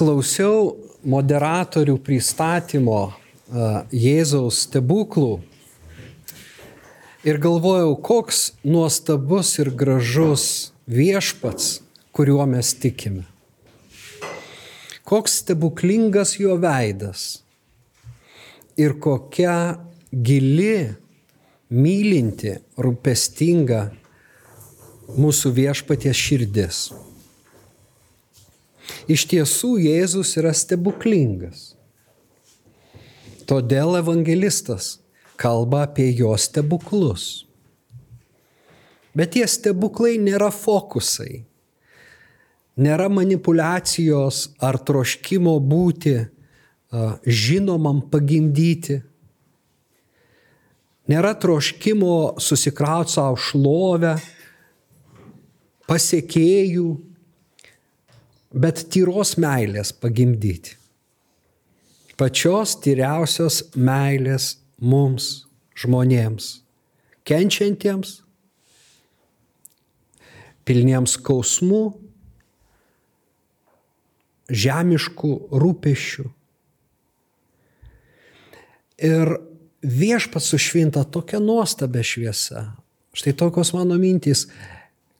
klausiau moderatorių pristatymo Jėzaus stebuklų ir galvojau, koks nuostabus ir gražus viešpats, kuriuo mes tikime. Koks stebuklingas jo veidas ir kokia gili, mylinti, rūpestinga mūsų viešpaties širdis. Iš tiesų Jėzus yra stebuklingas. Todėl evangelistas kalba apie jo stebuklus. Bet tie stebuklai nėra fokusai, nėra manipulacijos ar troškimo būti žinomam pagimdyti, nėra troškimo susikrauti savo šlovę, pasiekėjų, bet tyros meilės pagimdyti. Pačios tyriausios meilės mums, žmonėms, kenčiantiems, pilniems skausmų, žemiškų rūpešių. Ir viešpats sušvinta tokia nuostabia šviesa. Štai tokios mano mintys,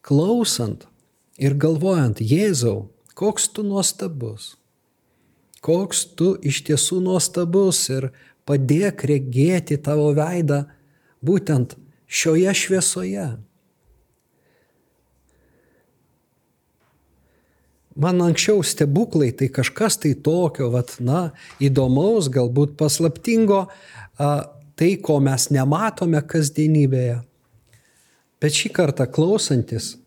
klausant ir galvojant, Jėzau, koks tu nuostabus, koks tu iš tiesų nuostabus ir padėk regėti tavo veidą būtent šioje šviesoje. Man anksčiau stebuklai tai kažkas tai tokio, vat, na, įdomaus, galbūt paslaptingo, a, tai, ko mes nematome kasdienybėje. Bet šį kartą klausantis,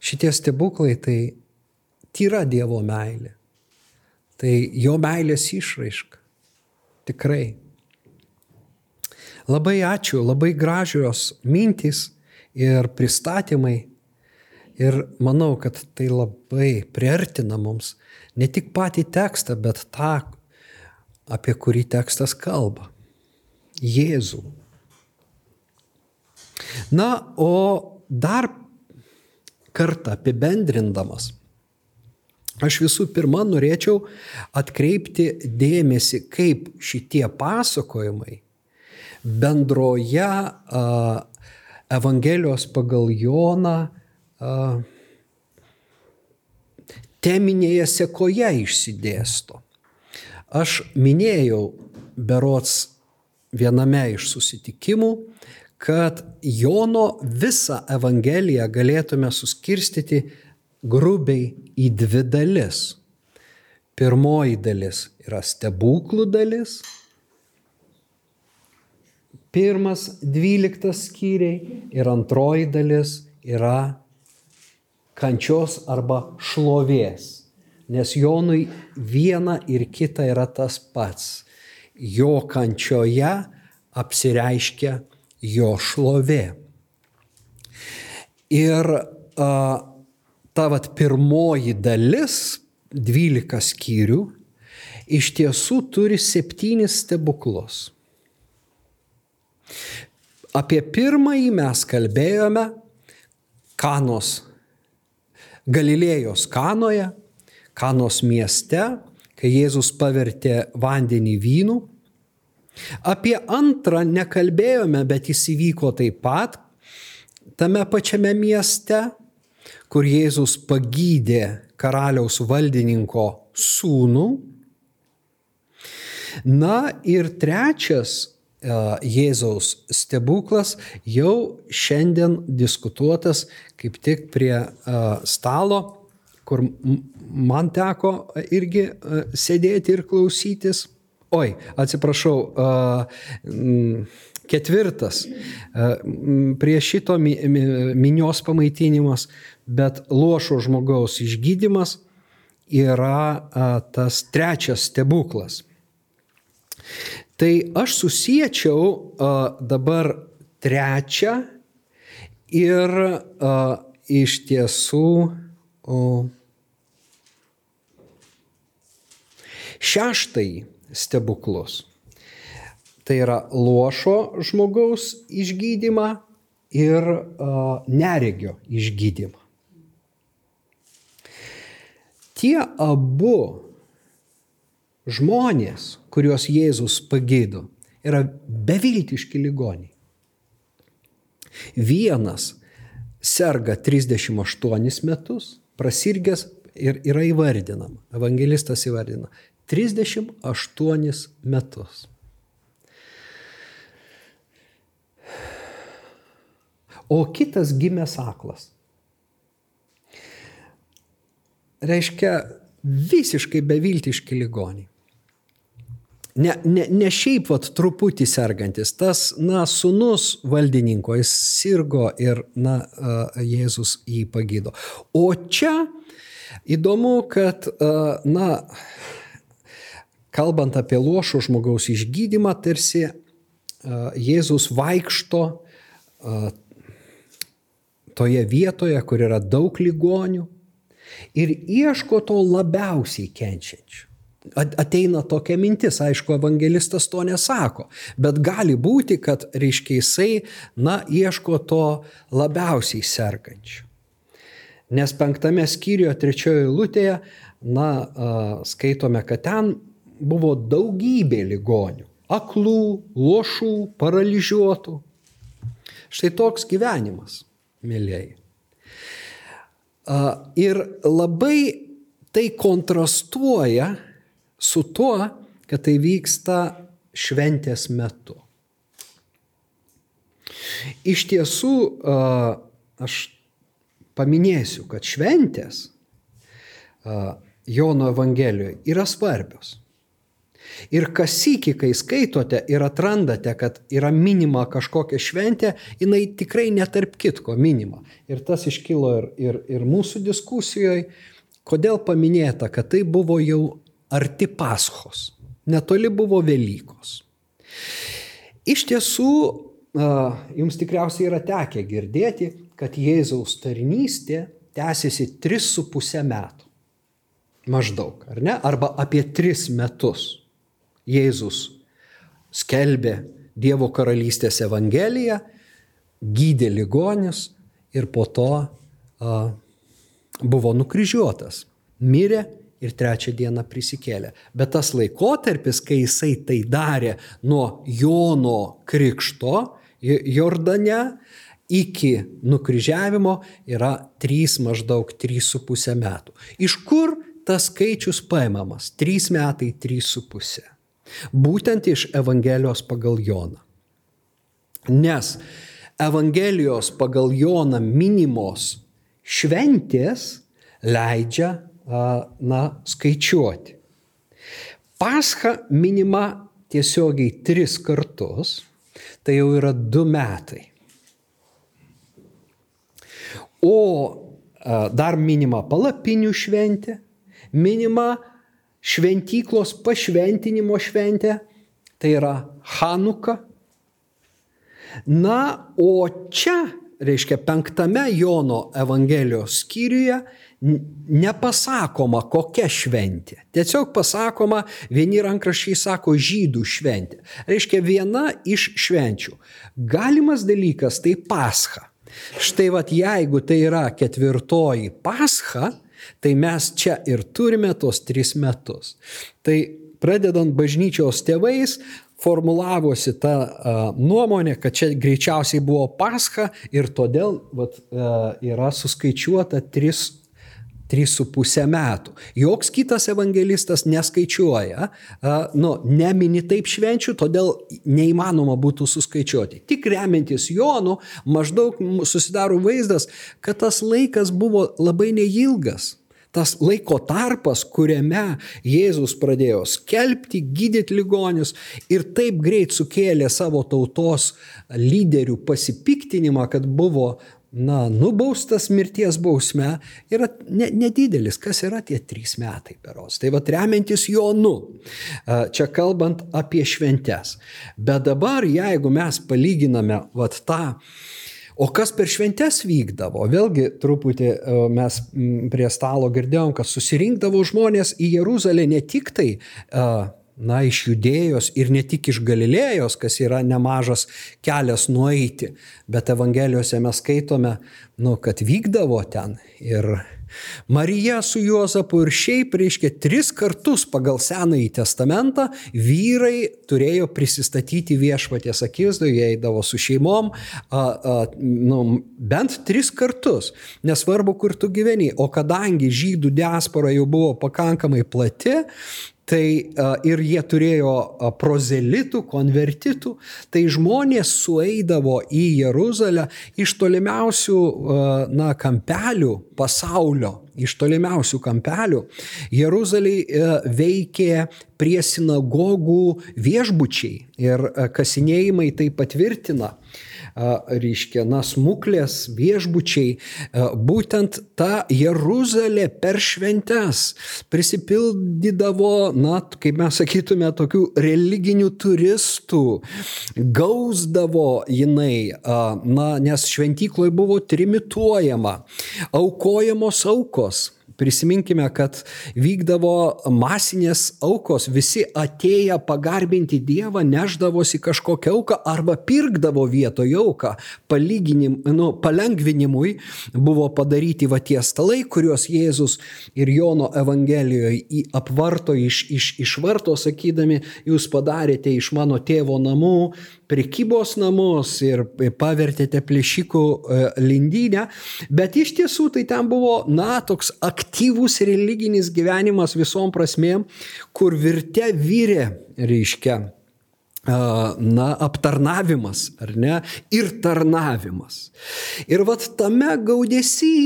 šitie stebuklai tai tyra Dievo meilė. Tai jo meilės išraiška. Tikrai. Labai ačiū, labai gražios mintys ir pristatymai. Ir manau, kad tai labai priartina mums ne tik patį tekstą, bet tą, apie kurį tekstas kalba. Jėzų. Na, o dar kartą apibendrindamas Aš visų pirma norėčiau atkreipti dėmesį, kaip šitie pasakojimai bendroje a, Evangelijos pagal Joną a, teminėje sekoje išsidėsto. Aš minėjau berots viename iš susitikimų, kad Jono visą Evangeliją galėtume suskirstyti grubiai į dvi dalis. Pirmoji dalis yra stebuklų dalis. Pirmas dvyliktas skyriai ir antroji dalis yra kančios arba šlovės. Nes Jonui viena ir kita yra tas pats. Jo kančioje apsireiškia jo šlovė. Ir uh, ta vat pirmoji dalis, 12 skyrių, iš tiesų turi septynis stebuklus. Apie pirmąjį mes kalbėjome Kanos, Galilėjos Kanoje, Kanos mieste, kai Jėzus pavertė vandenį vynų. Apie antrą nekalbėjome, bet jis įvyko taip pat tame pačiame mieste kur Jėzus pagydė karaliaus valdininko sūnų. Na ir trečias e, Jėzaus stebuklas jau šiandien diskutuotas kaip tik prie e, stalo, kur man teko irgi e, sėdėti ir klausytis. Oi, atsiprašau, ketvirtas, prie šito minios pamaitinimas bet lošo žmogaus išgydymas yra a, tas trečias stebuklas. Tai aš susiečiau a, dabar trečią ir iš tiesų šeštai stebuklus. Tai yra lošo žmogaus išgydymą ir a, neregio išgydymą. Tie abu žmonės, kuriuos Jėzus pagydo, yra beviltiški ligoniai. Vienas serga 38 metus, prasirgęs ir yra įvardinama, evangelistas įvardina, 38 metus. O kitas gimęs aklas. Reiškia visiškai beviltiški ligoniai. Ne, ne, ne šiaip vat truputį sergantis, tas, na, sunus valdininko, jis sirgo ir, na, Jėzus jį pagydo. O čia įdomu, kad, na, kalbant apie lošo žmogaus išgydymą, tarsi Jėzus vaikšto toje vietoje, kur yra daug ligonių ir ieško to labiausiai kenčiančių ateina tokia mintis, aišku, evangelistas to nesako, bet gali būti, kad, reiškia, jisai, na, ieško to labiausiai sergančių. Nes penktame skyriuje, trečiojo lūtėje, na, skaitome, kad ten buvo daugybė ligonių - aklų, lošų, paralyžiuotų. Štai toks gyvenimas, mėlyjei. Ir labai tai kontrastuoja su tuo, kad tai vyksta šventės metu. Iš tiesų, aš paminėsiu, kad šventės Jono Evangelijoje yra svarbios. Ir kas iki, kai skaitote ir atrandate, kad yra minima kažkokia šventė, jinai tikrai netarp kitko minima. Ir tas iškilo ir, ir, ir mūsų diskusijoje, kodėl paminėta, kad tai buvo jau arti paschos, netoli buvo Velykos. Iš tiesų, jums tikriausiai yra tekę girdėti, kad Jėzaus tarnystė tęsiasi 3,5 metų. Maždaug, ar ne? Arba apie 3 metus. Jėzus skelbė Dievo karalystės evangeliją, gydė ligonius ir po to a, buvo nukryžiuotas. Mirė ir trečią dieną prisikėlė. Bet tas laikotarpis, kai jisai tai darė nuo Jono krikšto Jordane iki nukryžiavimo yra 3 maždaug 3,5 metų. Iš kur tas skaičius paimamas? 3 metai 3,5. Būtent iš Evangelijos pagal Joną. Nes Evangelijos pagal Joną minimos šventės leidžia na, skaičiuoti. Pascha minima tiesiogiai tris kartus, tai jau yra du metai. O dar minima palapinių šventė, minima šventyklos pašventinimo šventė, tai yra Hanuka. Na, o čia, reiškia, penktame Jono Evangelijos skyriuje nepasakoma, kokia šventė. Tiesiog pasakoma, vieni rankraščiai sako žydų šventė. Reiškia viena iš švenčių. Galimas dalykas tai pascha. Štai vad jeigu tai yra ketvirtoji pascha, tai mes čia ir turime tos tris metus. Tai pradedant bažnyčios tėvais, formulavosi ta a, nuomonė, kad čia greičiausiai buvo pascha ir todėl vat, a, yra suskaičiuota tris 3,5 metų. Joks kitas evangelistas neskaičiuoja, nu, nemini taip švenčių, todėl neįmanoma būtų suskaičiuoti. Tik remiantis Jonu, maždaug susidaro vaizdas, kad tas laikas buvo labai neilgas. Tas laiko tarpas, kuriame Jėzus pradėjo skelbti, gydyti ligonius ir taip greit sukėlė savo tautos lyderių pasipiktinimą, kad buvo na, nubaustas mirties bausme yra ne, nedidelis, kas yra tie trys metai peros. Tai vad remiantis Jonu, čia kalbant apie šventes. Bet dabar, jeigu mes palyginame vat tą, O kas per šventes vykdavo? Vėlgi truputį mes prie stalo girdėjom, kad susirinkdavo žmonės į Jeruzalę ne tik tai uh, na, iš judėjos ir ne tik iš Galilėjos, kas yra nemažas kelias nueiti, bet Evangelijose mes skaitome, nu, kad vykdavo ten ir Marija su Juozapu ir šiaip reiškia tris kartus pagal Senąjį testamentą vyrai turėjo prisistatyti viešpaties akivaizdoje, jie eidavo su šeimom, a, a, nu, bent tris kartus, nesvarbu, kur tu gyveni. O kadangi žydų diaspora jau buvo pakankamai plati, Tai ir jie turėjo prozelitų, konvertitų, tai žmonės sueidavo į Jeruzalę iš tolimiausių na, kampelių pasaulio, iš tolimiausių kampelių. Jeruzalėje veikė prie sinagogų viešbučiai ir kasinėjimai tai patvirtina reiškia, na, smuklės viešbučiai, būtent ta Jeruzalė per šventes prisipildydavo, na, kaip mes sakytume, tokių religinių turistų, gausdavo jinai, na, nes šventykloje buvo trimituojama, aukojamos aukos Prisiminkime, kad vykdavo masinės aukos, visi atėję pagarbinti Dievą neždavosi kažkokią auką arba pirkdavo vietoje auką. Nu, palengvinimui buvo padaryti va tie stalai, kuriuos Jėzus ir Jono Evangelijoje apvarto iš, iš, iš varto, sakydami, jūs padarėte iš mano tėvo namų prekybos namus ir pavertėte plėšikų e, lindynę, bet iš tiesų tai ten buvo, na, toks aktyvus religinis gyvenimas visom prasmėm, kur virte vyrė, reiškia, na, aptarnavimas, ar ne, ir tarnavimas. Ir vat tame gaudėsi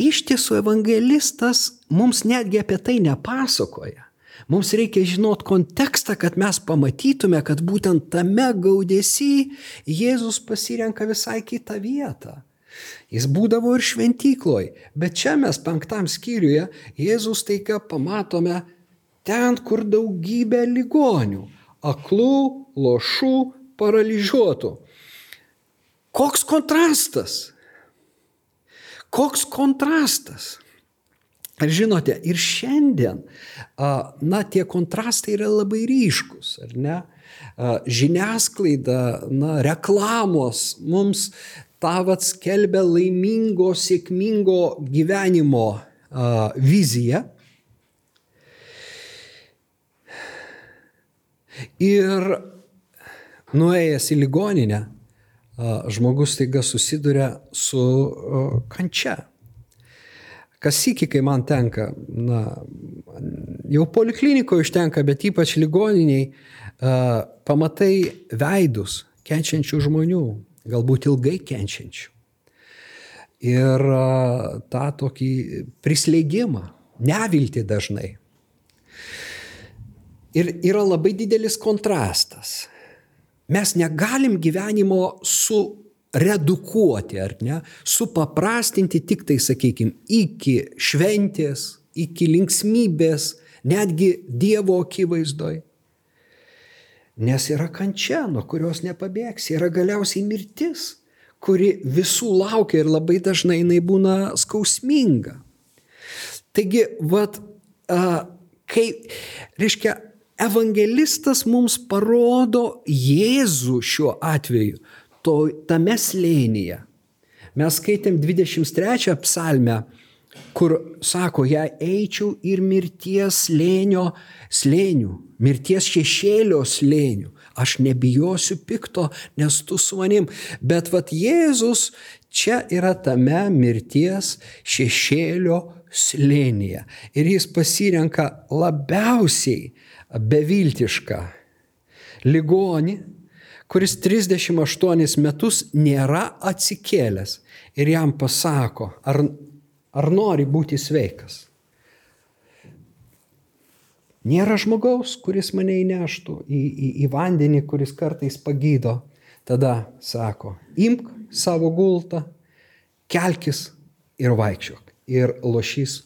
iš tiesų evangelistas mums netgi apie tai nepasakoja. Mums reikia žinot kontekstą, kad mes pamatytume, kad būtent tame gaudėsi Jėzus pasirenka visai kitą vietą. Jis būdavo ir šventykloj, bet čia mes penktam skyriuje Jėzus taiga pamatome ten, kur daugybė ligonių - aklų, lošų, paralyžiuotų. Koks kontrastas? Koks kontrastas? Ir žinote, ir šiandien, na, tie kontrastai yra labai ryškus, ar ne? Žiniasklaida, na, reklamos mums tavat skelbia laimingo, sėkmingo gyvenimo viziją. Ir nuėjęs į ligoninę, žmogus taiga susiduria su kančia kas sykį, kai man tenka, na, jau poliklinikoje užtenka, bet ypač ligoniniai, uh, pamatai veidus kenčiančių žmonių, galbūt ilgai kenčiančių. Ir uh, tą tokį prislėgimą, nevilti dažnai. Ir yra labai didelis kontrastas. Mes negalim gyvenimo su redukuoti, ar ne, supaprastinti tik tai, sakykime, iki šventės, iki linksmybės, netgi Dievo akivaizdoj. Nes yra kančia, nuo kurios nepabėgsi, yra galiausiai mirtis, kuri visų laukia ir labai dažnai jinai būna skausminga. Taigi, vad, kai, reiškia, evangelistas mums parodo Jėzų šiuo atveju, to, tame slėnyje. Mes skaitėm 23 psalmę, kur sako, jei eičiau ir mirties slėnio slėnių, mirties šešėlio slėnių, aš nebijosiu pikto, nes tu su manim. Bet vad Jėzus čia yra tame mirties šešėlio slėnyje. Ir jis pasirenka labiausiai beviltišką ligonį, kuris 38 metus nėra atsikėlęs ir jam pasako, ar, ar nori būti sveikas. Nėra žmogaus, kuris mane įneštų į, į, į vandenį, kuris kartais pagydo. Tada sako, imk savo gultą, kelkis ir vaikščiok. Ir lošys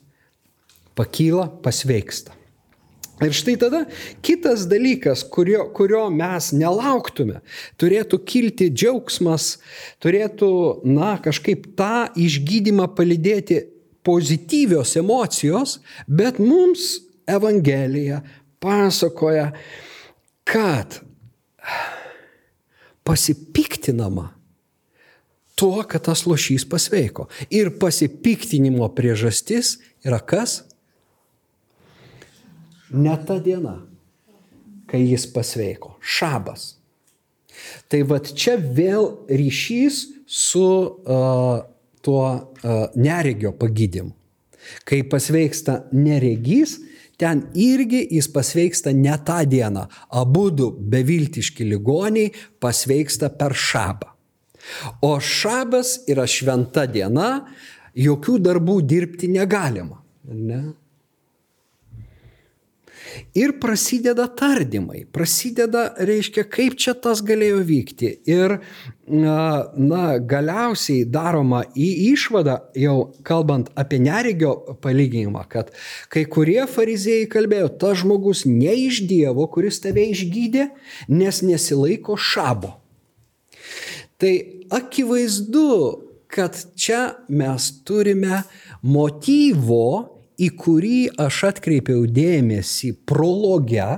pakyla, pasveiksta. Ir štai tada kitas dalykas, kurio, kurio mes nelauktume, turėtų kilti džiaugsmas, turėtų, na, kažkaip tą išgydymą palidėti pozityvios emocijos, bet mums Evangelija pasakoja, kad pasipiktinama tuo, kad tas lošys pasveiko. Ir pasipiktinimo priežastis yra kas? Ne ta diena, kai jis pasveiko. Šabas. Tai vad čia vėl ryšys su uh, tuo uh, neregio pagydymu. Kai pasveiksta neregys, ten irgi jis pasveiksta ne tą dieną. Abu du beviltiški ligoniai pasveiksta per šabą. O šabas yra šventa diena, jokių darbų dirbti negalima. Ne? Ir prasideda tardymai, prasideda, reiškia, kaip čia tas galėjo vykti. Ir, na, galiausiai daroma į išvadą, jau kalbant apie neregio palyginimą, kad kai kurie fariziejai kalbėjo, tas žmogus ne iš Dievo, kuris tave išgydė, nes nesilaiko šabo. Tai akivaizdu, kad čia mes turime motyvo į kurį aš atkreipiau dėmesį prologe,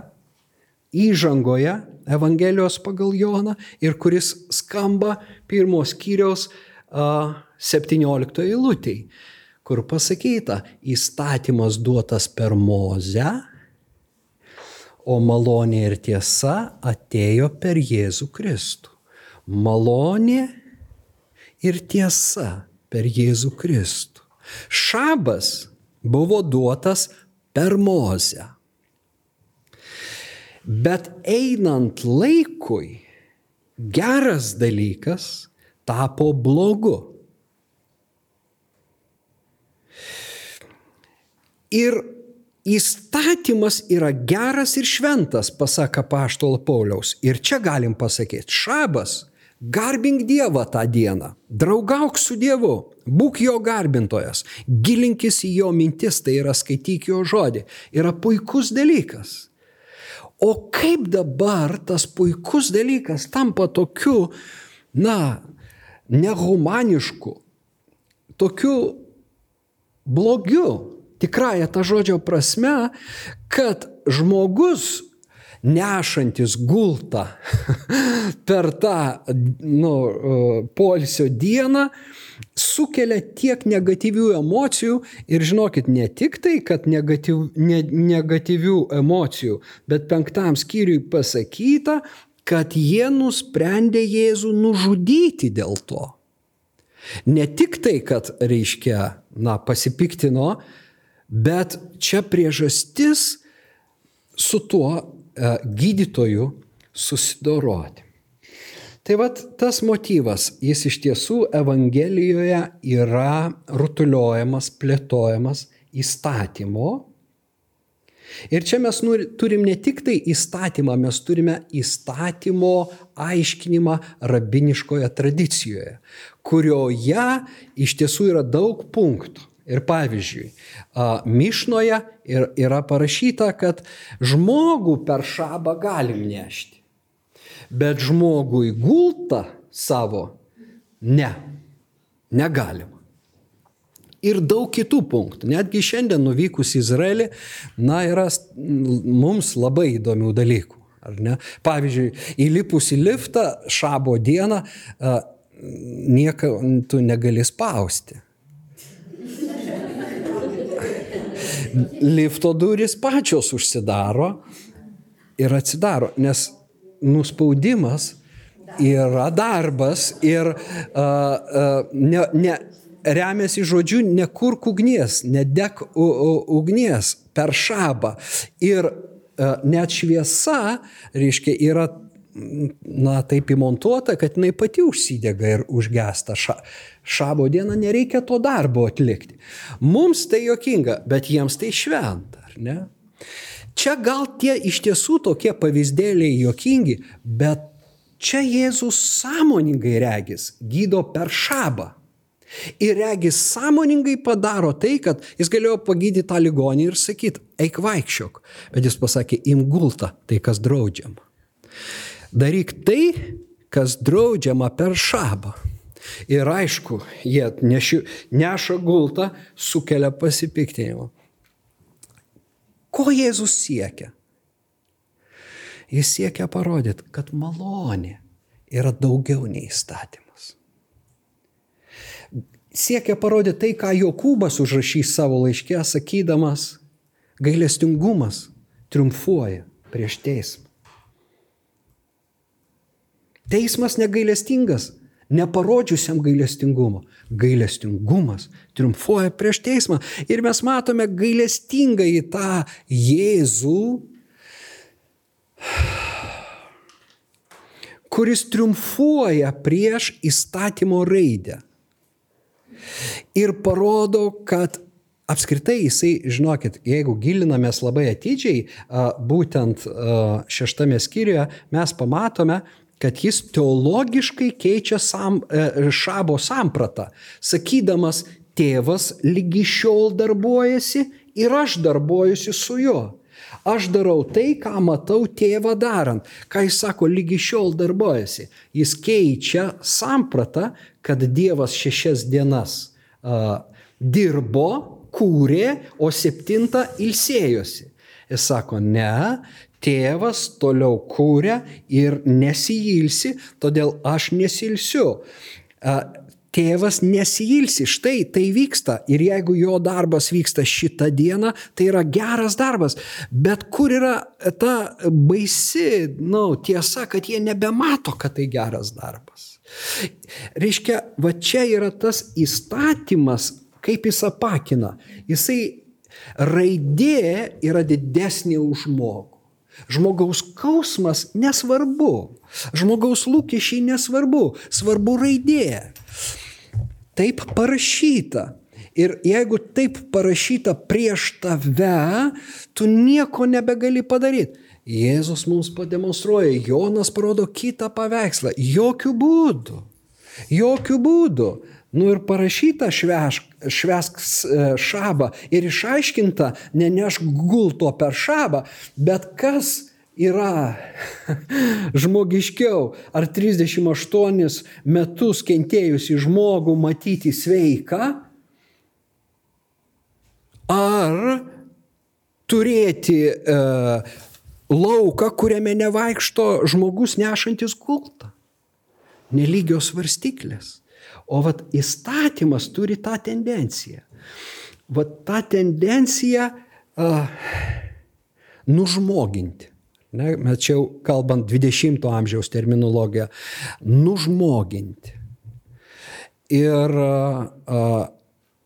įžangoje Evangelijos pagal Joną ir kuris skamba pirmos kiriaus uh, 17 eilutėj, kur pasakyta, įstatymas duotas per mozę, o malonė ir tiesa atėjo per Jėzų Kristų. Malonė ir tiesa per Jėzų Kristų. Šabas buvo duotas per mozę. Bet einant laikui, geras dalykas tapo blogu. Ir įstatymas yra geras ir šventas, pasaka paštolo Pauliaus. Ir čia galim pasakyti, šabas Garbink Dievą tą dieną, draugauk su Dievu, būk jo garbintojas, gilinkis į jo mintis, tai yra skaityk jo žodį. Yra puikus dalykas. O kaip dabar tas puikus dalykas tampa tokiu, na, nehumanišku, tokiu blogiu, tikrąją tą žodžio prasme, kad žmogus nešantis gultą per tą nu, polisio dieną sukelia tiek negatyvių emocijų ir žinokit, ne tik tai, kad negatyv, ne, negatyvių emocijų, bet penktam skyriui pasakyta, kad jie nusprendė Jėzų nužudyti dėl to. Ne tik tai, kad reiškia, na, pasipiktino, bet čia priežastis su tuo E, gydytojų susidoroti. Tai vad tas motyvas, jis iš tiesų Evangelijoje yra rutuliojamas, plėtojamas įstatymo. Ir čia mes turim ne tik tai įstatymą, mes turime įstatymo aiškinimą rabiniškoje tradicijoje, kurioje iš tiesų yra daug punktų. Ir pavyzdžiui, Mišnoje yra parašyta, kad žmogų per šabą galim nešti, bet žmogui gultą savo ne, negalim. Ir daug kitų punktų. Netgi šiandien nuvykus į Izraelį, na, yra mums labai įdomių dalykų. Pavyzdžiui, įlipus į liftą šabo dieną, nieko tu negali spausti. Lifto durys pačios užsidaro ir atsidaro, nes nuspaudimas yra darbas ir uh, uh, ne, ne, remiasi žodžiu nekurk ugnies, nedek ugnies per šabą. Ir uh, net šviesa, reiškia, yra na, taip įmontuota, kad jinai pati užsidega ir užgesta. Ša, šabo dieną nereikia to darbo atlikti. Mums tai jokinga, bet jiems tai šventa, ar ne? Čia gal tie iš tiesų tokie pavyzdėliai jokingi, bet čia Jėzus sąmoningai regis gydo per šabą. Ir regis sąmoningai padaro tai, kad jis galėjo pagydyti tą ligonį ir sakyti, eik vaikščiok. Bet jis pasakė, im gultą, tai kas draudžiama. Daryk tai, kas draudžiama per šabą. Ir aišku, jie neši, neša gultą, sukelia pasipiktinimą. Ko Jėzus siekia? Jis siekia parodyti, kad malonė yra daugiau nei įstatymas. Siekia parodyti tai, ką Jokūbas užrašys savo laiškė, sakydamas, gailestingumas triumfuoja prieš teismą. Teismas negailestingas, neparodžiusiam gailestingumo. Gailestingumas triumfuoja prieš teismą. Ir mes matome gailestingą į tą Jėzų, kuris triumfuoja prieš įstatymo raidę. Ir parodo, kad apskritai jisai, žinokit, jeigu gilinamės labai atidžiai, būtent šeštame skyriuje, mes pamatome, kad jis teologiškai keičia sam, e, šabo sampratą, sakydamas, tėvas lygi šiol darbuojasi ir aš darbuojuosi su juo. Aš darau tai, ką matau tėvą darant. Ką jis sako, lygi šiol darbuojasi. Jis keičia sampratą, kad Dievas šešias dienas uh, dirbo, kūrė, o septintą ilsėjosi. Jis sako, ne, tėvas toliau kūrė ir nesijilsi, todėl aš nesilsiu. Tėvas nesijilsi, štai tai vyksta ir jeigu jo darbas vyksta šitą dieną, tai yra geras darbas. Bet kur yra ta baisi nu, tiesa, kad jie nebemato, kad tai geras darbas. Reiškia, va čia yra tas įstatymas, kaip jis apakina. Jisai raidė yra didesnė už žmogų. Žmogaus kausmas nesvarbu. Žmogaus lūkesčiai nesvarbu. Svarbu raidė. Taip parašyta. Ir jeigu taip parašyta prieš tave, tu nieko nebegali padaryti. Jėzus mums pademonstruoja, Jonas parodo kitą paveikslą. Jokių būdų. Jokių būdų. Nu ir parašyta švesk, švesk šabą ir išaiškinta, neneš gulto per šabą, bet kas yra žmogiškiau, ar 38 metus kentėjusi žmogų matyti sveiką, ar turėti e, lauką, kuriame nevaikšto žmogus nešantis gultą. Nelygios varstiklės. O vat įstatymas turi tą tendenciją. Vat tą tendenciją uh, nužmoginti. Ne, mes čia jau kalbant 20-ojo amžiaus terminologiją, nužmoginti. Ir uh,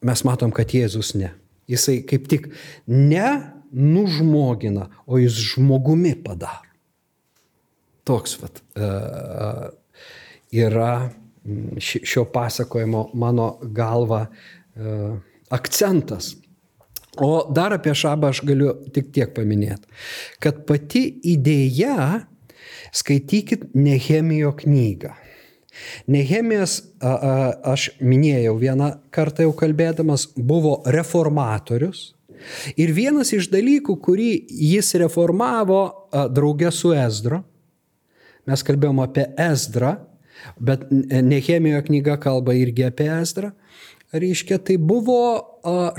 mes matom, kad Jėzus ne. Jisai kaip tik ne nužmogina, o jis žmogumi padaro. Toks vat, uh, yra šio pasakojimo mano galva e, akcentas. O dar apie šabą aš galiu tik tiek paminėti, kad pati idėja, skaitykit Nehemijo knygą. Nehemijas, aš minėjau vieną kartą jau kalbėdamas, buvo reformatorius. Ir vienas iš dalykų, kurį jis reformavo draugė su Ezdro, mes kalbėjom apie Ezdrą, Bet Nehemijo knyga kalba irgi apie Ezdrą. Reiškia, tai buvo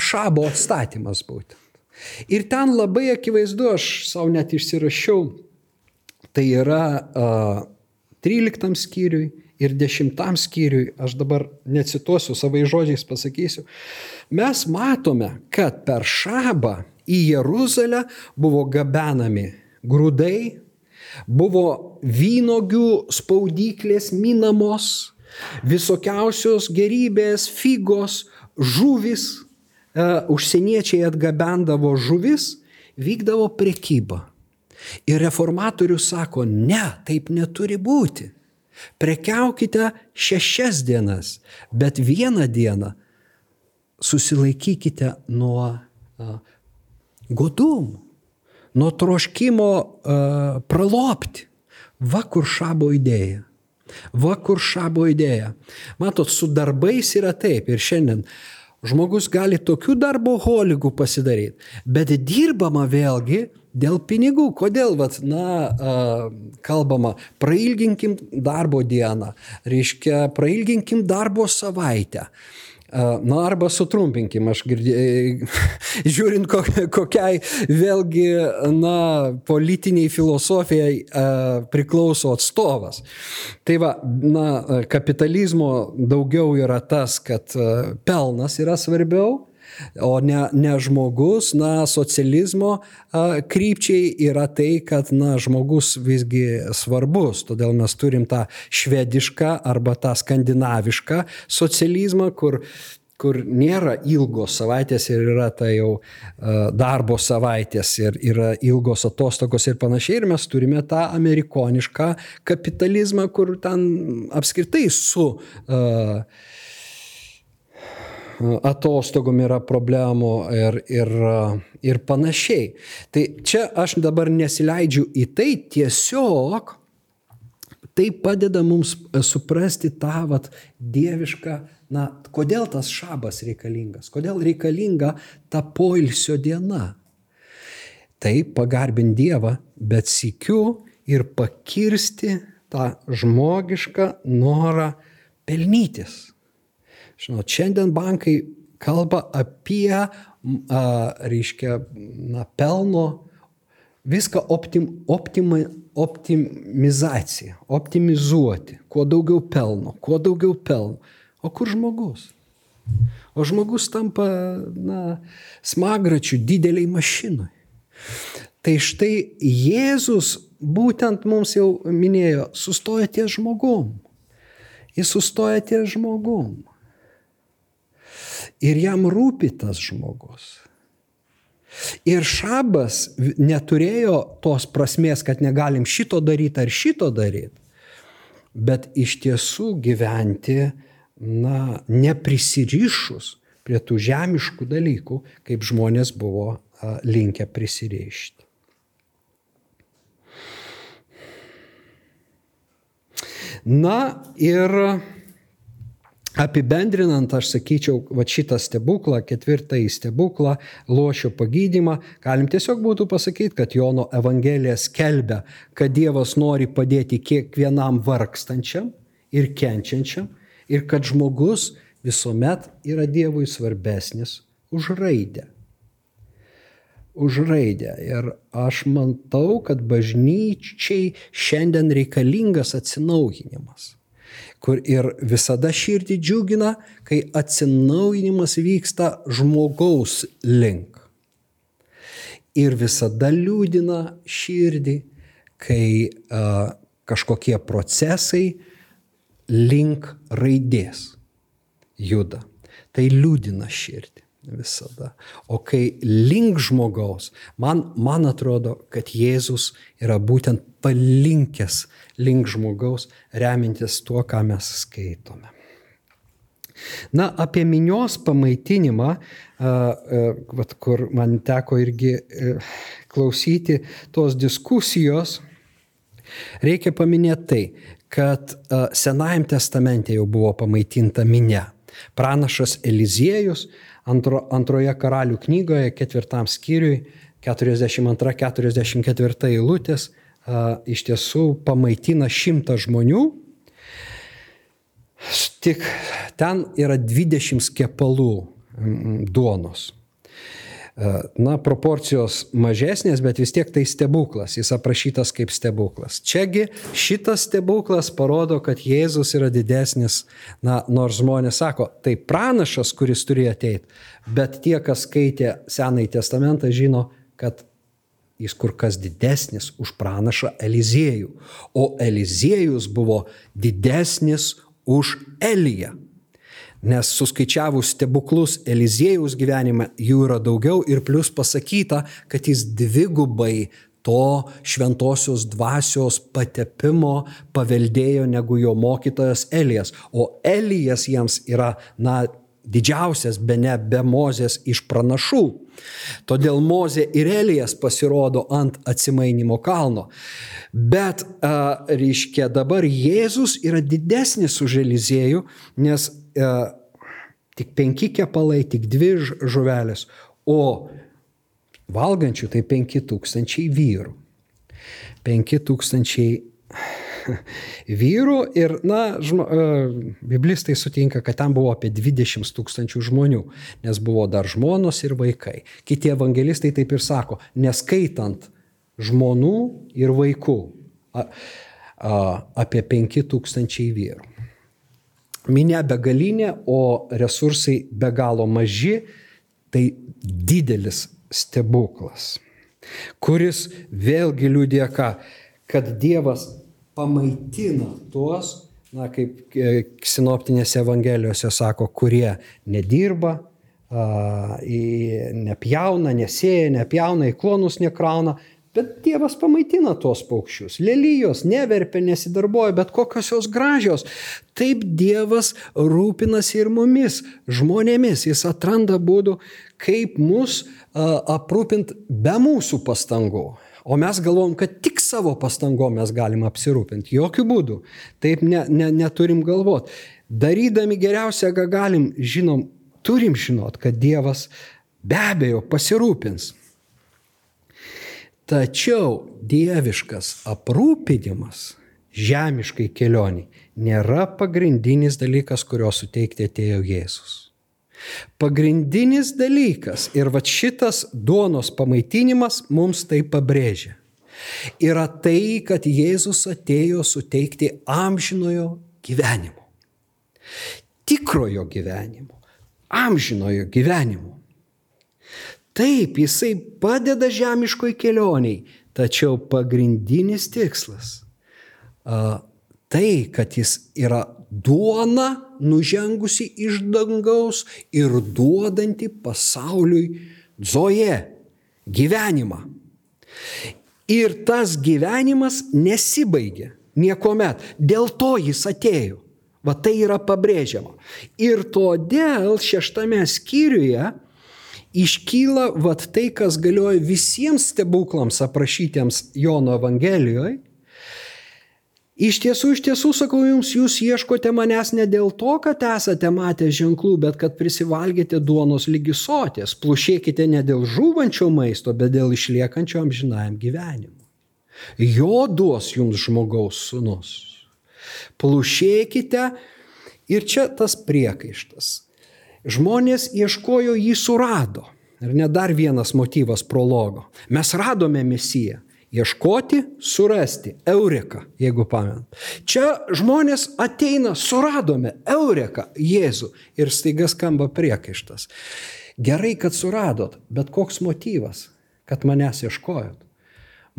šabo atstatymas būtent. Ir ten labai akivaizdu, aš savo net išsirašiau, tai yra uh, 13 skyriui ir 10 skyriui, aš dabar necituosiu, savai žodžiais pasakysiu, mes matome, kad per šabą į Jeruzalę buvo gabenami grūdai, Buvo vynogių spaudyklės minamos, visokiausios gerybės, figos, žuvis, e, užsieniečiai atgabendavo žuvis, vykdavo prekyba. Ir reformatorius sako, ne, taip neturi būti. Prekiaukite šešias dienas, bet vieną dieną susilaikykite nuo uh, godumų nuo troškimo uh, pralopti. Va kur šabo idėja. Va kur šabo idėja. Matot, su darbais yra taip ir šiandien. Žmogus gali tokių darbo holigų pasidaryti, bet dirbama vėlgi dėl pinigų. Kodėl, vat, na, kalbama, prailginkim darbo dieną, reiškia, prailginkim darbo savaitę Na arba sutrumpinkime, aš girdėjau, žiūrint kokiai vėlgi, na, politiniai filosofijai priklauso atstovas. Tai va, na, kapitalizmo daugiau yra tas, kad pelnas yra svarbiau, o ne, ne žmogus, na, socializmo krypčiai yra tai, kad, na, žmogus visgi svarbus. Todėl mes turim tą švedišką arba tą skandinavišką socializmą, kur kur nėra ilgos savaitės ir yra tai jau darbo savaitės ir yra ilgos atostogos ir panašiai. Ir mes turime tą amerikonišką kapitalizmą, kur ten apskritai su uh, atostogom yra problemų ir, ir, ir panašiai. Tai čia aš dabar nesileidžiu į tai, tiesiog tai padeda mums suprasti tą vat, dievišką, na, kodėl tas šabas reikalingas, kodėl reikalinga ta poilsio diena. Tai pagarbinti Dievą, bet sikiu ir pakirsti tą žmogišką norą pelnytis. Žinot, šiandien bankai kalba apie, a, reiškia, na, pelno, viską optim, optima, optimizaciją, optimizuoti, kuo daugiau pelno, kuo daugiau pelno. O kur žmogus? O žmogus tampa, na, smagračių dideliai mašinui. Tai štai Jėzus būtent mums jau minėjo, sustoja ties žmogum. Jis sustoja ties žmogum ir jam rūpi tas žmogus. Ir šabas neturėjo tos prasmės, kad negalim šito daryti ar šito daryti, bet iš tiesų gyventi, na, neprisirišus prie tų žemiškų dalykų, kaip žmonės buvo linkę prisirišti. Na ir Apibendrinant, aš sakyčiau, va šitą stebuklą, ketvirtąjį stebuklą, lošio pagydymą, galim tiesiog būtų pasakyti, kad Jono Evangelija skelbia, kad Dievas nori padėti kiekvienam vargstančiam ir kenčiančiam ir kad žmogus visuomet yra Dievui svarbesnis už raidę. Už raidę. Ir aš matau, kad bažnyčiai šiandien reikalingas atsinaujinimas kur ir visada širdį džiugina, kai atsinaujinimas vyksta žmogaus link. Ir visada liūdina širdį, kai a, kažkokie procesai link raidės juda. Tai liūdina širdį visada. O kai link žmogaus, man, man atrodo, kad Jėzus yra būtent palinkęs link žmogaus, remintis tuo, ką mes skaitome. Na, apie minios pamaitinimą, kur man teko irgi e, klausyti tos diskusijos, reikia paminėti tai, kad Senajam testamente jau buvo pamaitinta minė. Pranašas Eliziejus antro, antroje karalių knygoje, ketvirtam skyriui, 42-44 eilutės, iš tiesų pamaitina šimtą žmonių. Tik ten yra 20 kepalų duonos. Na, proporcijos mažesnės, bet vis tiek tai stebuklas, jis aprašytas kaip stebuklas. Čiagi šitas stebuklas parodo, kad Jėzus yra didesnis, na, nors žmonės sako, tai pranašas, kuris turėjo ateiti, bet tie, kas skaitė Senąjį testamentą, žino, kad jis kur kas didesnis už pranašą Eliziejų. O Eliziejus buvo didesnis už Eliją. Nes suskaičiavus stebuklus Eliziejus gyvenime jų yra daugiau ir plus pasakyta, kad jis dvigubai to šventosios dvasios patepimo paveldėjo negu jo mokytojas Elijas. O Elijas jiems yra, na, didžiausias be ne be Mozės iš pranašų. Todėl Mozė ir Elijas pasirodo ant atsimainimo kalno. Bet, a, reiškia, dabar Jėzus yra didesnis už Eliziejų, nes a, tik penki kepalai, tik dvi žuvelės, o valgančių tai penki tūkstančiai vyrų. Penki tūkstančiai vyrų ir, na, žmo, biblistai sutinka, kad ten buvo apie 20 tūkstančių žmonių, nes buvo dar žmonos ir vaikai. Kiti evangelistai taip ir sako, neskaitant žmonų ir vaikų, a, a, apie 5 tūkstančiai vyrų. Minė begalinė, o resursai be galo maži, tai didelis stebuklas, kuris vėlgi liūdė ką, kad Dievas pamaitina tuos, na, kaip e, sinoptinėse evangelijose sako, kurie nedirba, nepjauna, nesėja, nepjauna, į klonus nekrauna, Bet Dievas pamaitina tuos paukščius. Lelyjos neverpia, nesidarboja, bet kokios jos gražios. Taip Dievas rūpinasi ir mumis, žmonėmis. Jis atranda būdų, kaip mus aprūpinti be mūsų pastangų. O mes galvom, kad tik savo pastangom mes galim apsirūpinti. Jokių būdų. Taip ne, ne, neturim galvoti. Darydami geriausią, ką galim, žinom, turim žinot, kad Dievas be abejo pasirūpins. Tačiau dieviškas aprūpinimas žemiškai kelioniai nėra pagrindinis dalykas, kurio suteikti atėjo Jėzus. Pagrindinis dalykas ir va šitas duonos pamaitinimas mums tai pabrėžia. Yra tai, kad Jėzus atėjo suteikti amžinojo gyvenimo. Tikrojo gyvenimo. Amžinojo gyvenimo. Taip, jisai padeda žemiškoj kelioniai, tačiau pagrindinis tikslas tai, kad jis yra duona nužengusi iš dangaus ir duodanti pasauliui zoje gyvenimą. Ir tas gyvenimas nesibaigia niekuomet. Dėl to jis atėjo. Va tai yra pabrėžiama. Ir todėl šeštame skyriuje iškyla vat tai, kas galioja visiems stebuklams aprašytiems Jono Evangelijoje. Iš tiesų, iš tiesų sakau jums, jūs ieškote manęs ne dėl to, kad esate matę ženklų, bet kad prisivalgėte duonos lygisotės, plušėkite ne dėl žūvančio maisto, bet dėl išliekančio amžinajam gyvenimui. Jo duos jums žmogaus sunus. Plušėkite ir čia tas priekaištas Žmonės ieškojo, jį surado. Ir net dar vienas motyvas prologo. Mes radome misiją. Ieškoti, surasti. Eureka, jeigu pamenat. Čia žmonės ateina, suradome Eureka, Jėzų. Ir staiga skamba priekaištas. Gerai, kad suradot, bet koks motyvas, kad manęs ieškojot?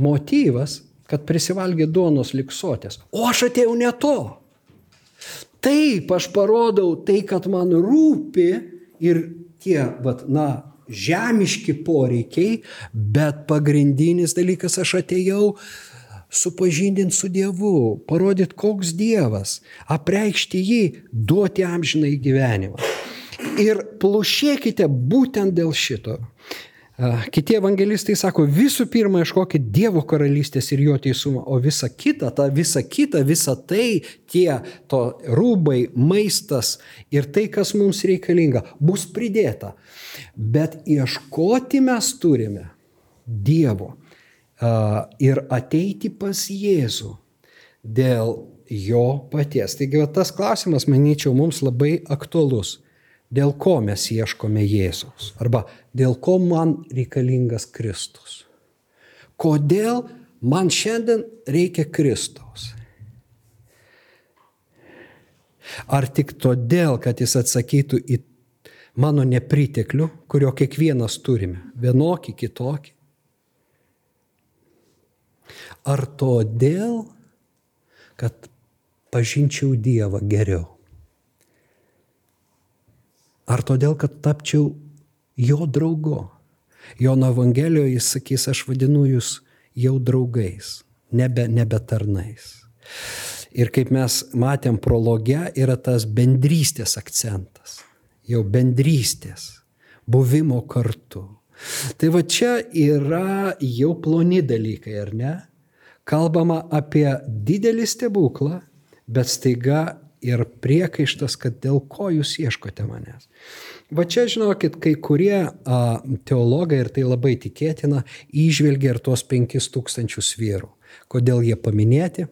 Motyvas, kad prisivalgė duonos liksotės. O aš atėjau ne to. Taip, aš parodau tai, kad man rūpi ir tie, vat, na, žemiški poreikiai, bet pagrindinis dalykas aš atėjau supažindinti su Dievu, parodyti, koks Dievas, apreikšti jį, duoti amžinai gyvenimą. Ir plušėkite būtent dėl šito. Kiti evangelistai sako, visų pirma, ieškokit Dievo karalystės ir jo teisumo, o visa kita, ta visa kita, visa tai, tie to rūbai, maistas ir tai, kas mums reikalinga, bus pridėta. Bet ieškoti mes turime Dievo ir ateiti pas Jėzų dėl jo paties. Taigi tas klausimas, manyčiau, mums labai aktualus dėl ko mes ieškome Jėzaus arba dėl ko man reikalingas Kristus. Kodėl man šiandien reikia Kristaus? Ar tik todėl, kad jis atsakytų į mano nepriteklių, kurio kiekvienas turime, vienokį, kitokį? Ar todėl, kad pažinčiau Dievą geriau? Ar todėl, kad tapčiau jo draugu? Jono Evangelijoje jis sakys, aš vadinu jūs jau draugais, nebe, nebe tarnais. Ir kaip mes matėm prologe, yra tas bendrystės akcentas. Jau bendrystės, buvimo kartu. Tai va čia yra jau ploni dalykai, ar ne? Kalbama apie didelį stebuklą, bet staiga ir priekaištas, kad dėl ko jūs ieškote manęs. Va čia, žinokit, kai kurie a, teologai, ir tai labai tikėtina, išvelgia ir tuos penkis tūkstančius vyrų. Kodėl jie paminėti?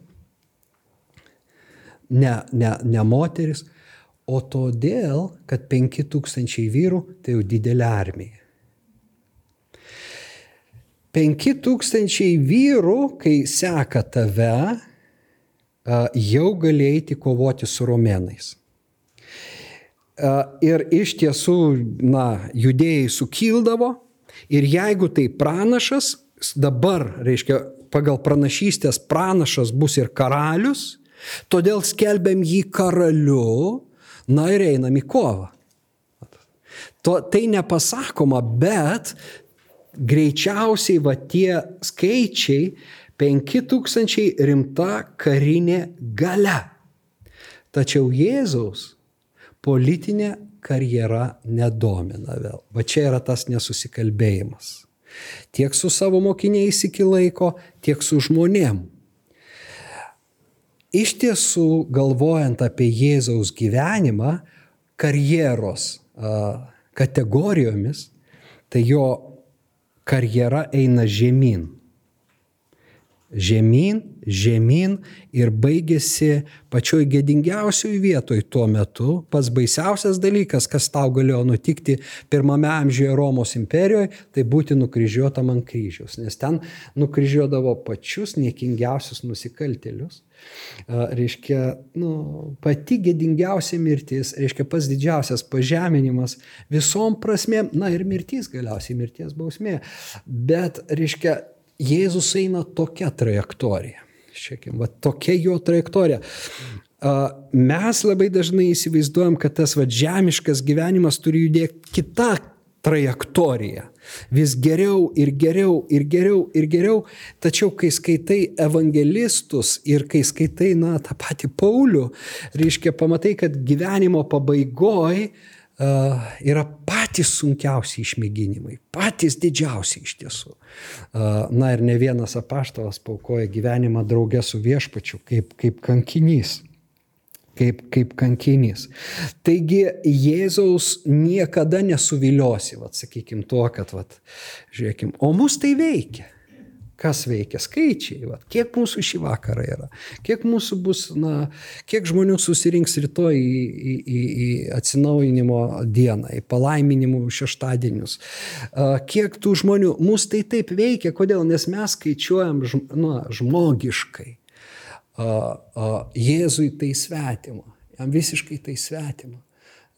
ne, ne, ne moteris, o todėl, kad 5000 vyrų tai jau didelė armija. 5000 vyrų, kai seka tave, jau galėjai kovoti su romėnais. Ir iš tiesų, na, judėjai sukildavo ir jeigu tai pranašas, dabar, reiškia, pagal pranašystės pranašas bus ir karalius, todėl skelbiam jį karaliu, na ir einam į kovą. To, tai nepasakoma, bet greičiausiai va tie skaičiai 5000 rimta karinė gale. Tačiau Jėzaus politinė karjera nedomina vėl. Va čia yra tas nesusikalbėjimas. Tiek su savo mokiniais iki laiko, tiek su žmonėm. Iš tiesų, galvojant apie Jėzaus gyvenimą, karjeros kategorijomis, tai jo karjera eina žemyn žemyn, žemyn ir baigėsi pačioj gėdingiausioj vietoj tuo metu. Pats baisiausias dalykas, kas tau galėjo nutikti pirmame amžiuje Romos imperijoje, tai būti nukryžiuotam ant kryžiaus, nes ten nukryžiuodavo pačius niekingiausius nusikaltėlius. Reiškia, nu, pati gėdingiausia mirtis, reiškia, pats didžiausias pažeminimas visom prasmėm, na ir mirtis galiausiai, mirties bausmė. Bet, reiškia, Jėzus eina tokia trajektorija. Šiakim, va tokia jo trajektorija. Mes labai dažnai įsivaizduojam, kad tas va žemiškas gyvenimas turi judėti kitą trajektoriją. Vis geriau ir geriau ir geriau ir geriau. Tačiau kai skaitai evangelistus ir kai skaitai, na, tą patį Paulių, reiškia, pamatai, kad gyvenimo pabaigoje uh, yra patys sunkiausi išmėginimai, patys didžiausi iš tiesų. Uh, na ir ne vienas apaštalas paukoja gyvenimą draugę su viešpačiu kaip, kaip kankinys. Kaip, kaip kankinys. Taigi Jėzaus niekada nesuviliosi, vat, sakykim, tuo, kad, vat, žiūrėkim, o mus tai veikia. Kas veikia? Skaičiai. Va. Kiek mūsų šį vakarą yra? Kiek mūsų bus, na, kiek žmonių susirinks rytoj į, į, į, į atsinaujinimo dieną, į palaiminimų šeštadienius? Kiek tų žmonių? Mūsų tai taip veikia. Kodėl? Nes mes skaičiuojam na, žmogiškai. Jėzui tai svetima. Jam visiškai tai svetima.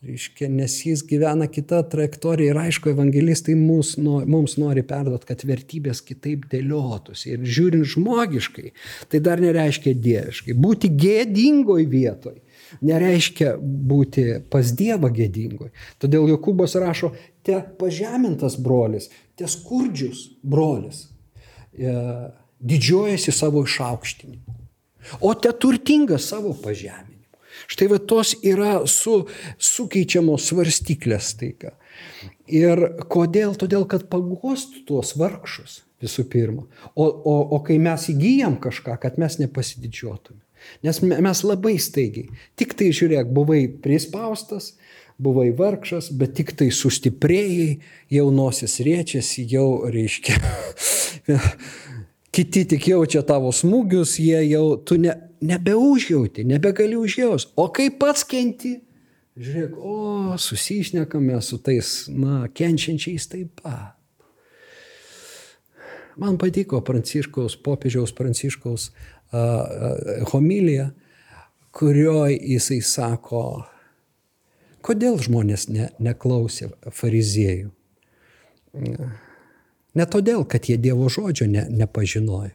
Reiškia, nes jis gyvena kitą trajektoriją ir aišku, evangelistai mums, mums nori perduoti, kad vertybės kitaip dėliotųsi. Ir žiūrint žmogiškai, tai dar nereiškia dieviškai. Būti gėdingoj vietoj nereiškia būti pas Dievą gėdingoj. Todėl Jokūbas rašo, te pažemintas brolis, te skurdžius brolis e, didžiuojasi savo išaukštinimu, o te turtingas savo pažeminimu. Štai va tos yra su, sukeičiamos svarstyklės taika. Ir kodėl? Todėl, kad pagostų tuos vargšus visų pirma. O, o, o kai mes įgyjam kažką, kad mes nepasididžiuotume. Nes mes labai staigiai, tik tai žiūrėk, buvai prispaustas, buvai vargšas, bet tik tai sustiprėjai, jau nosis riečiasi, jau reiškia, kiti tik jaučia tavo smūgius, jie jau, tu ne, nebeužjauti, nebegali užjaus. O kai pats kenti, žiūrėk, o susišnekame su tais, na, kenčiančiais taip pat. Man patiko Pranciškaus, popiežiaus Pranciškaus uh, uh, homilija, kurioje jisai sako, kodėl žmonės ne, neklausė fariziejų. Ne todėl, kad jie Dievo žodžio ne, nepažinojo,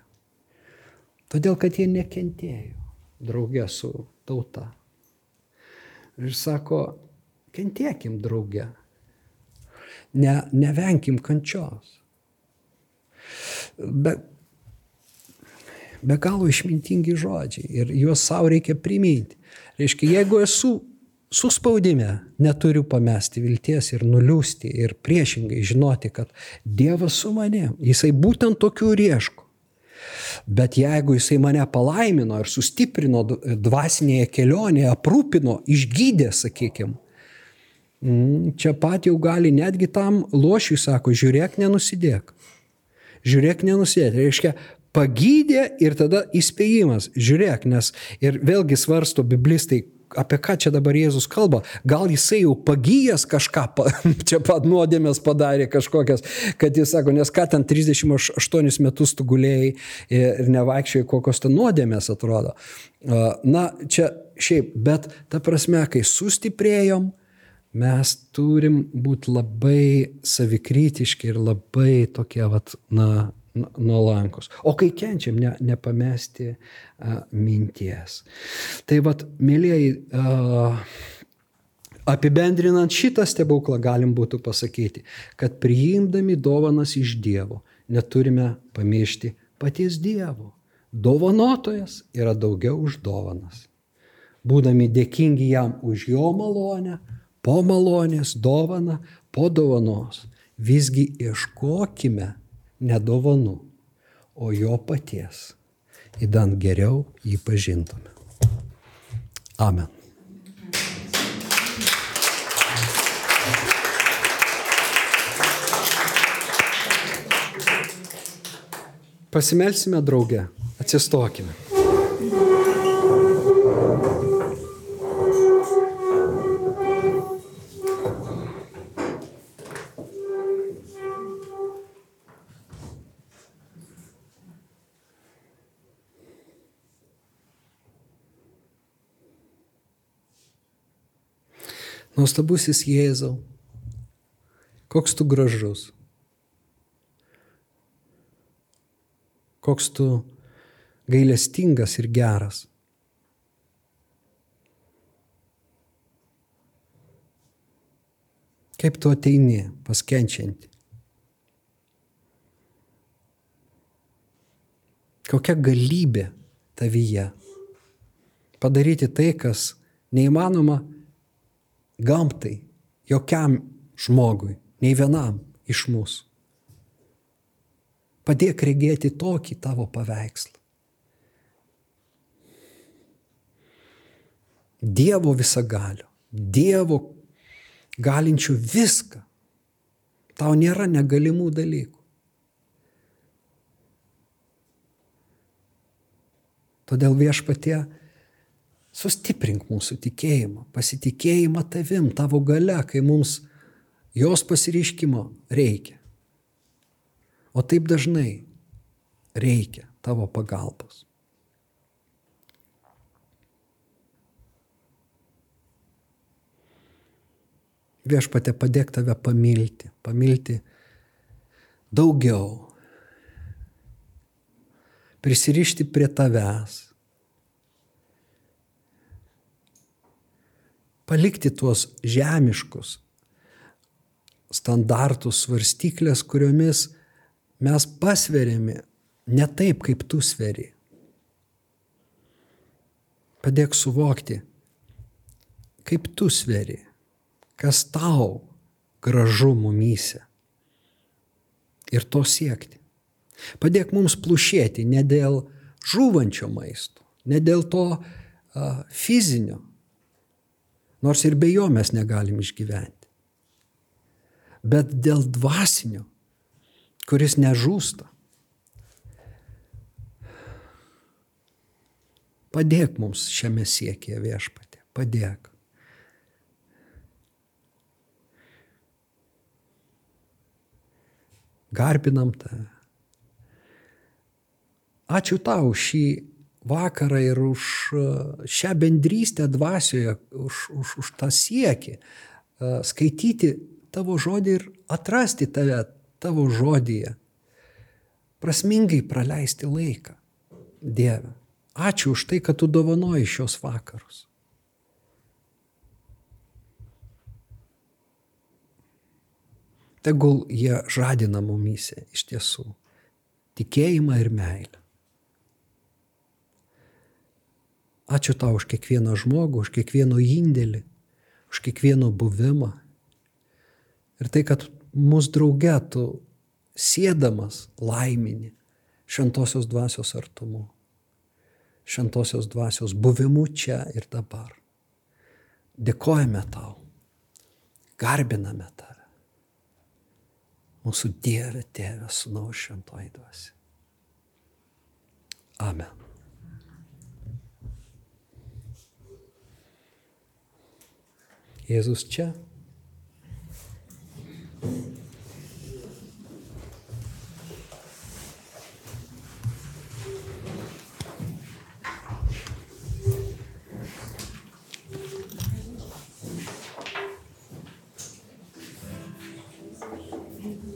todėl kad jie nekentėjo draugė su tauta. Ir sako, kentėkim draugė, ne, nevenkim kančios. Be, be galo išmintingi žodžiai ir juos savo reikia priminti. Reiškia, jeigu esu suspaudime, neturiu pamesti vilties ir nuliūsti ir priešingai žinoti, kad Dievas su manimi, jisai būtent tokių ir ieško. Bet jeigu jisai mane palaimino ir sustiprino dvasinėje kelionėje, aprūpino, išgydė, sakykime, čia pat jau gali netgi tam lošiui sako, žiūrėk, nenusidėk. Žiūrėk, nenusidėk. Tai reiškia, pagydė ir tada įspėjimas. Žiūrėk, nes ir vėlgi svarsto biblistai, apie ką čia dabar Jėzus kalba. Gal jisai jau pagyjęs kažką, pa, čia pat nuodėmės padarė kažkokias, kad jis sako, nes ką ten 38 metus tu gulėjai ir nevaikščiai, kokios ten nuodėmės atrodo. Na, čia šiaip, bet ta prasme, kai sustiprėjom, mes turim būti labai savikritiški ir labai tokie, vat, na, nuolankus. O kai kenčiam, ne, nepamesti a, minties. Tai vad, mėlyjei, apibendrinant šitą stebuklą galim būtų pasakyti, kad priimdami dovanas iš Dievo neturime pamiršti paties Dievo. Dovanotojas yra daugiau už dovanas. Būdami dėkingi jam už jo malonę, po malonės dovaną, po dovanos, visgi ieškokime ne dovanų, o jo paties, įdant geriau jį pažintume. Amen. Pasimelsime drauge, atsistokime. Nuostabusis Jėzau, koks tu gražus, koks tu gailestingas ir geras. Kaip tu ateini paskenčianti. Kokia galybė tavyje padaryti tai, kas neįmanoma gamtai, jokiam žmogui, nei vienam iš mūsų. Padėk regėti tokį tavo paveikslą. Dievo visagalio, Dievo galinčių viską. Tau nėra negalimų dalykų. Todėl viešpatie Sustiprink mūsų tikėjimą, pasitikėjimą tavim, tavo gale, kai mums jos pasireiškimo reikia. O taip dažnai reikia tavo pagalbos. Viešpatė padėk tave pamilti, pamilti daugiau, prisirišti prie tavęs, palikti tuos žemiškus standartus, svarstyklės, kuriomis mes pasveriami ne taip, kaip tu sveri. Padėk suvokti, kaip tu sveri, kas tau gražu mumyse. Ir to siekti. Padėk mums plušėti ne dėl žūvančio maisto, ne dėl to uh, fizinio, Nors ir be jo mes negalim išgyventi. Bet dėl dvasinio, kuris nežūsta. Padėk mums šiame siekėje viešpatė, padėk. Garbinam tave. Ačiū tau šį vakarą ir už e, šią bendrystę dvasioje, už, už, už tą siekį e, skaityti tavo žodį ir atrasti tave tavo žodyje. Prasmingai praleisti laiką. Dieve, ačiū už tai, kad tu dovanoji šios vakarus. Tegul jie žadina mumyse iš tiesų tikėjimą ir meilę. Ačiū tau už kiekvieną žmogų, už kiekvieno indėlį, už kiekvieno buvimą. Ir tai, kad mūsų drauge tu sėdamas laimini šventosios dvasios artumu, šventosios dvasios buvimu čia ir dabar. Dėkojame tau, garbiname tave. Mūsų Dieve, Tėve, Sūnaus šventoji dvasia. Amen. Jezus ťa